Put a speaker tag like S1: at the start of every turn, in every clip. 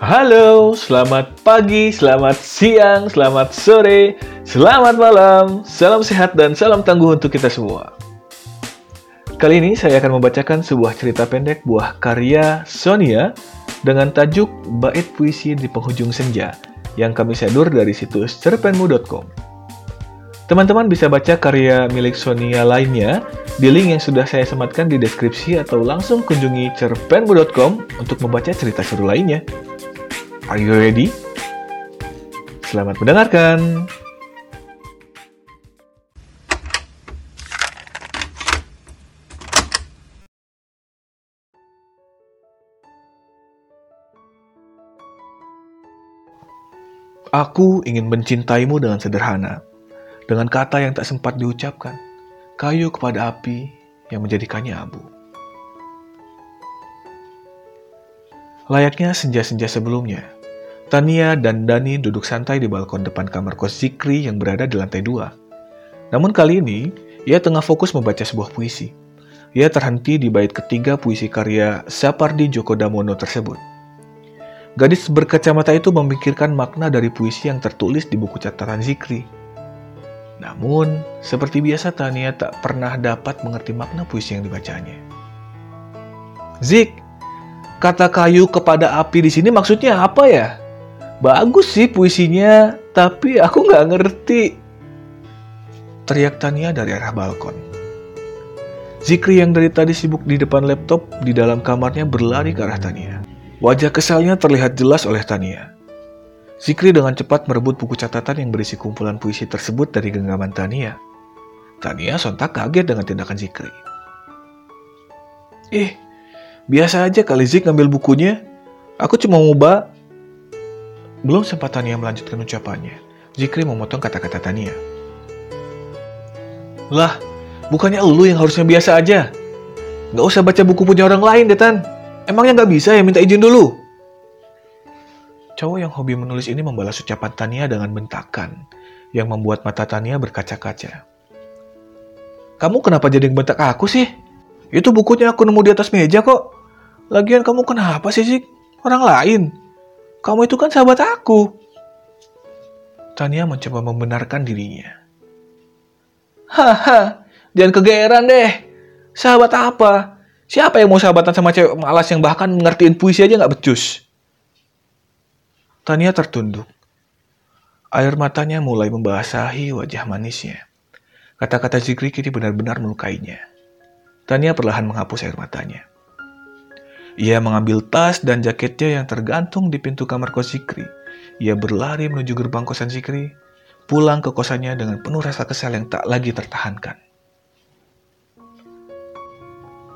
S1: Halo, selamat pagi, selamat siang, selamat sore, selamat malam, salam sehat dan salam tangguh untuk kita semua. Kali ini saya akan membacakan sebuah cerita pendek buah karya Sonia dengan tajuk Bait Puisi di Penghujung Senja yang kami sedur dari situs cerpenmu.com. Teman-teman bisa baca karya milik Sonia lainnya di link yang sudah saya sematkan di deskripsi atau langsung kunjungi cerpenmu.com untuk membaca cerita seru lainnya. Are you ready? Selamat mendengarkan! Aku ingin mencintaimu dengan sederhana, dengan kata yang tak sempat diucapkan, kayu kepada api yang menjadikannya abu. Layaknya senja-senja sebelumnya, Tania dan Dani duduk santai di balkon depan kamar kos Zikri yang berada di lantai dua. Namun kali ini, ia tengah fokus membaca sebuah puisi. Ia terhenti di bait ketiga puisi karya Sapardi Djoko Damono tersebut. Gadis berkacamata itu memikirkan makna dari puisi yang tertulis di buku catatan Zikri. Namun, seperti biasa Tania tak pernah dapat mengerti makna puisi yang dibacanya. Zik, kata kayu kepada api di sini maksudnya apa ya? Bagus sih puisinya, tapi aku nggak ngerti. Teriak Tania dari arah balkon. Zikri yang dari tadi sibuk di depan laptop di dalam kamarnya berlari ke arah Tania. Wajah kesalnya terlihat jelas oleh Tania. Zikri dengan cepat merebut buku catatan yang berisi kumpulan puisi tersebut dari genggaman Tania. Tania sontak kaget dengan tindakan Zikri. Eh, biasa aja kali Zik ngambil bukunya. Aku cuma mau. Belum sempat Tania melanjutkan ucapannya, Zikri memotong kata-kata Tania. Lah, bukannya lu yang harusnya biasa aja? Gak usah baca buku punya orang lain, Detan. Emangnya nggak bisa ya minta izin dulu? Cowok yang hobi menulis ini membalas ucapan Tania dengan bentakan yang membuat mata Tania berkaca-kaca. Kamu kenapa jadi bentak aku sih? Itu bukunya aku nemu di atas meja kok. Lagian kamu kenapa sih sih? Orang lain. Kamu itu kan sahabat aku. Tania mencoba membenarkan dirinya. Haha, jangan kegeeran deh. Sahabat apa? Siapa yang mau sahabatan sama cewek malas yang bahkan ngertiin puisi aja nggak becus? Tania tertunduk. Air matanya mulai membasahi wajah manisnya. Kata-kata Zikri kini benar-benar melukainya. Tania perlahan menghapus air matanya. Ia mengambil tas dan jaketnya yang tergantung di pintu kamar kos Zikri. Ia berlari menuju gerbang kosan Zikri, pulang ke kosannya dengan penuh rasa kesal yang tak lagi tertahankan.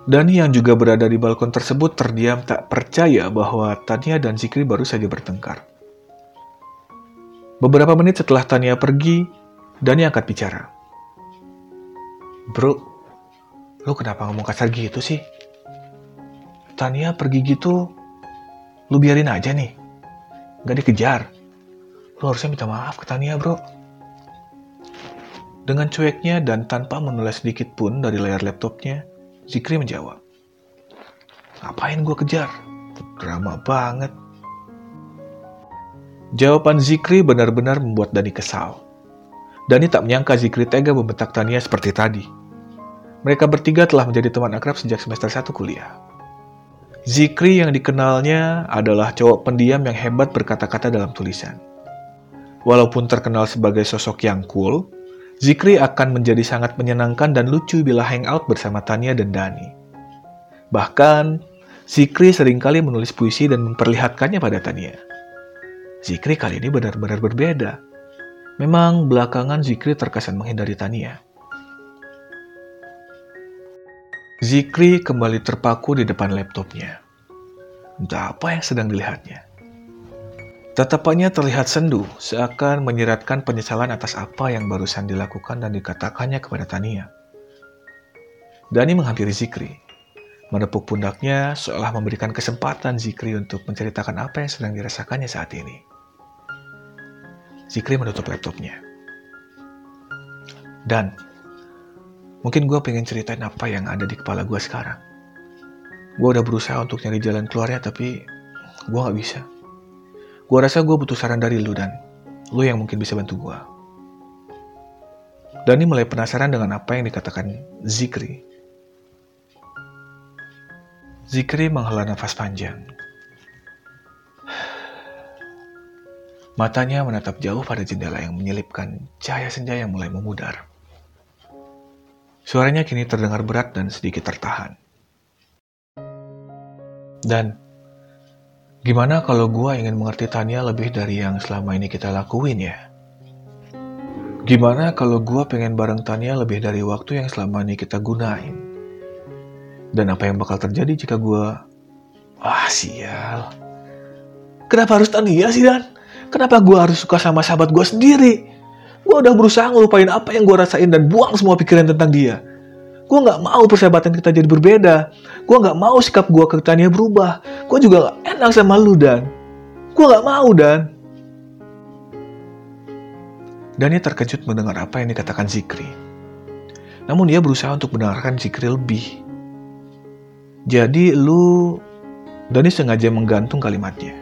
S1: Dani yang juga berada di balkon tersebut terdiam tak percaya bahwa Tania dan Zikri baru saja bertengkar. Beberapa menit setelah Tania pergi, Dani angkat bicara. Bro, lu kenapa ngomong kasar gitu sih? Tania pergi gitu, lu biarin aja nih. Gak dikejar. Lu harusnya minta maaf ke Tania, bro. Dengan cueknya dan tanpa menulis sedikit pun dari layar laptopnya, Zikri menjawab. Ngapain gue kejar? Drama banget. Jawaban Zikri benar-benar membuat Dani kesal. Dani tak menyangka Zikri tega membentak Tania seperti tadi. Mereka bertiga telah menjadi teman akrab sejak semester 1 kuliah. Zikri yang dikenalnya adalah cowok pendiam yang hebat berkata-kata dalam tulisan. Walaupun terkenal sebagai sosok yang cool, Zikri akan menjadi sangat menyenangkan dan lucu bila hangout bersama Tania dan Dani. Bahkan, Zikri sering kali menulis puisi dan memperlihatkannya pada Tania. Zikri kali ini benar-benar berbeda. Memang belakangan Zikri terkesan menghindari Tania. Zikri kembali terpaku di depan laptopnya. Entah apa yang sedang dilihatnya. Tatapannya terlihat sendu, seakan menyiratkan penyesalan atas apa yang barusan dilakukan dan dikatakannya kepada Tania. Dani menghampiri Zikri, menepuk pundaknya seolah memberikan kesempatan Zikri untuk menceritakan apa yang sedang dirasakannya saat ini. Zikri menutup laptopnya. Dan, mungkin gue pengen ceritain apa yang ada di kepala gue sekarang. Gue udah berusaha untuk nyari jalan keluarnya, tapi gue gak bisa Gue rasa gue butuh saran dari lu dan lu yang mungkin bisa bantu gue. Dani mulai penasaran dengan apa yang dikatakan Zikri. Zikri menghela nafas panjang. Matanya menatap jauh pada jendela yang menyelipkan cahaya senja yang mulai memudar. Suaranya kini terdengar berat dan sedikit tertahan. Dan Gimana kalau gue ingin mengerti Tania lebih dari yang selama ini kita lakuin ya? Gimana kalau gue pengen bareng Tania lebih dari waktu yang selama ini kita gunain? Dan apa yang bakal terjadi jika gue... Ah, sial. Kenapa harus Tania sih, Dan? Kenapa gue harus suka sama sahabat gue sendiri? Gue udah berusaha ngelupain apa yang gue rasain dan buang semua pikiran tentang dia. Gue gak mau persahabatan kita jadi berbeda. Gue gak mau sikap gue ke Tania berubah. Gue juga gak enak sama lu, Dan. Gue gak mau, Dan. Dani terkejut mendengar apa yang dikatakan Zikri. Namun dia berusaha untuk mendengarkan Zikri lebih. Jadi lu... Dani sengaja menggantung kalimatnya.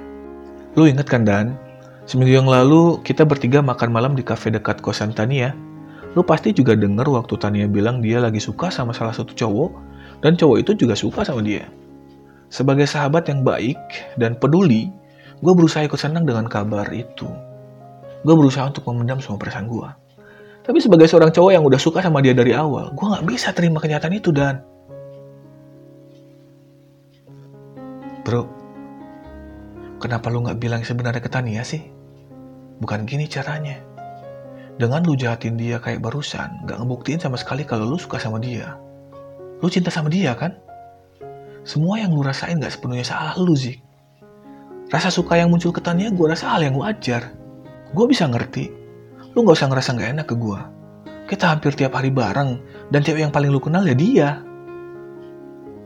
S1: Lu inget kan, Dan? Seminggu yang lalu kita bertiga makan malam di kafe dekat kosan Tania Lu pasti juga denger waktu Tania bilang dia lagi suka sama salah satu cowok, dan cowok itu juga suka sama dia. Sebagai sahabat yang baik dan peduli, gue berusaha ikut senang dengan kabar itu. Gue berusaha untuk memendam semua perasaan gue. Tapi sebagai seorang cowok yang udah suka sama dia dari awal, gue gak bisa terima kenyataan itu, Dan. Bro, kenapa lu gak bilang sebenarnya ke Tania sih? Bukan gini caranya dengan lu jahatin dia kayak barusan, gak ngebuktiin sama sekali kalau lu suka sama dia. Lu cinta sama dia kan? Semua yang lu rasain gak sepenuhnya salah lu, Zik. Rasa suka yang muncul ke Tania gue rasa hal yang wajar. Gue bisa ngerti. Lu gak usah ngerasa gak enak ke gue. Kita hampir tiap hari bareng, dan cewek yang paling lu kenal ya dia.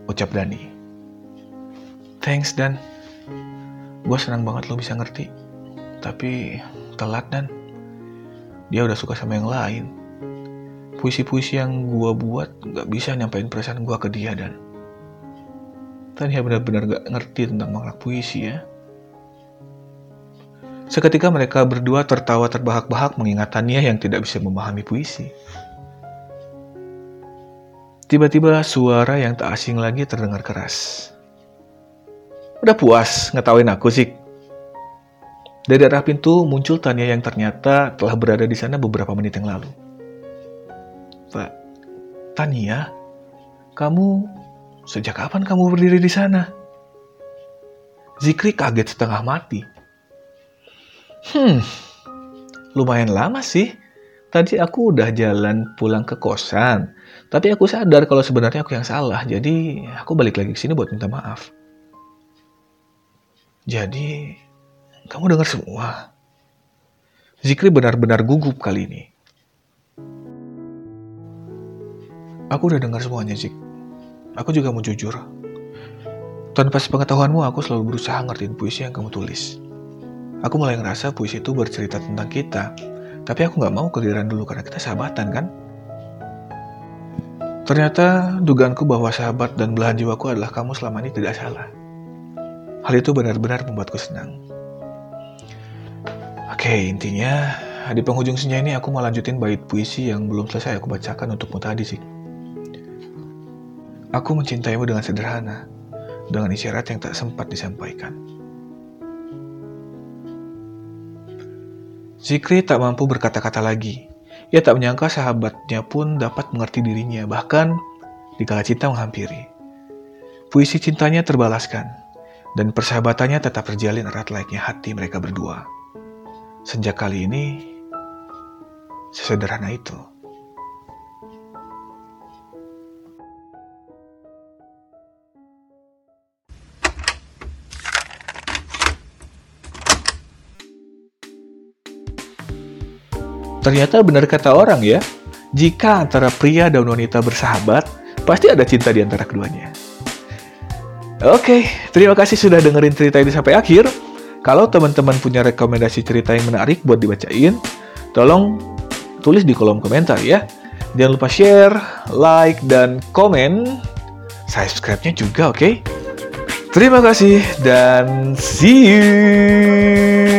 S1: Ucap Dani. Thanks, Dan. Gue senang banget lu bisa ngerti. Tapi telat, Dan dia udah suka sama yang lain. Puisi-puisi yang gue buat gak bisa nyampein perasaan gue ke dia dan Tania benar-benar gak ngerti tentang makna puisi ya. Seketika mereka berdua tertawa terbahak-bahak mengingat Tania yang tidak bisa memahami puisi. Tiba-tiba suara yang tak asing lagi terdengar keras. Udah puas ngetawain aku sih, dari arah pintu muncul Tania yang ternyata telah berada di sana beberapa menit yang lalu. Pak, Tania, kamu sejak kapan kamu berdiri di sana? Zikri kaget setengah mati. Hmm, lumayan lama sih. Tadi aku udah jalan pulang ke kosan, tapi aku sadar kalau sebenarnya aku yang salah, jadi aku balik lagi ke sini buat minta maaf. Jadi, kamu dengar semua. Zikri benar-benar gugup kali ini. Aku udah dengar semuanya, Zik. Aku juga mau jujur. Tanpa sepengetahuanmu, aku selalu berusaha ngertiin puisi yang kamu tulis. Aku mulai ngerasa puisi itu bercerita tentang kita, tapi aku gak mau keliran dulu karena kita sahabatan, kan? Ternyata dugaanku bahwa sahabat dan belahan jiwaku adalah kamu selama ini tidak salah. Hal itu benar-benar membuatku senang. Oke, intinya di penghujung senja ini aku mau lanjutin bait puisi yang belum selesai aku bacakan untukmu tadi sih. Aku mencintaimu dengan sederhana, dengan isyarat yang tak sempat disampaikan. Zikri tak mampu berkata-kata lagi. Ia tak menyangka sahabatnya pun dapat mengerti dirinya, bahkan dikala cinta menghampiri. Puisi cintanya terbalaskan, dan persahabatannya tetap terjalin erat layaknya hati mereka berdua. Sejak kali ini, sesederhana itu. Ternyata benar kata orang ya, jika antara pria dan wanita bersahabat, pasti ada cinta di antara keduanya. Oke, terima kasih sudah dengerin cerita ini sampai akhir. Kalau teman-teman punya rekomendasi cerita yang menarik buat dibacain, tolong tulis di kolom komentar ya. Jangan lupa share, like, dan komen. Subscribe-nya juga, oke? Okay? Terima kasih dan see you.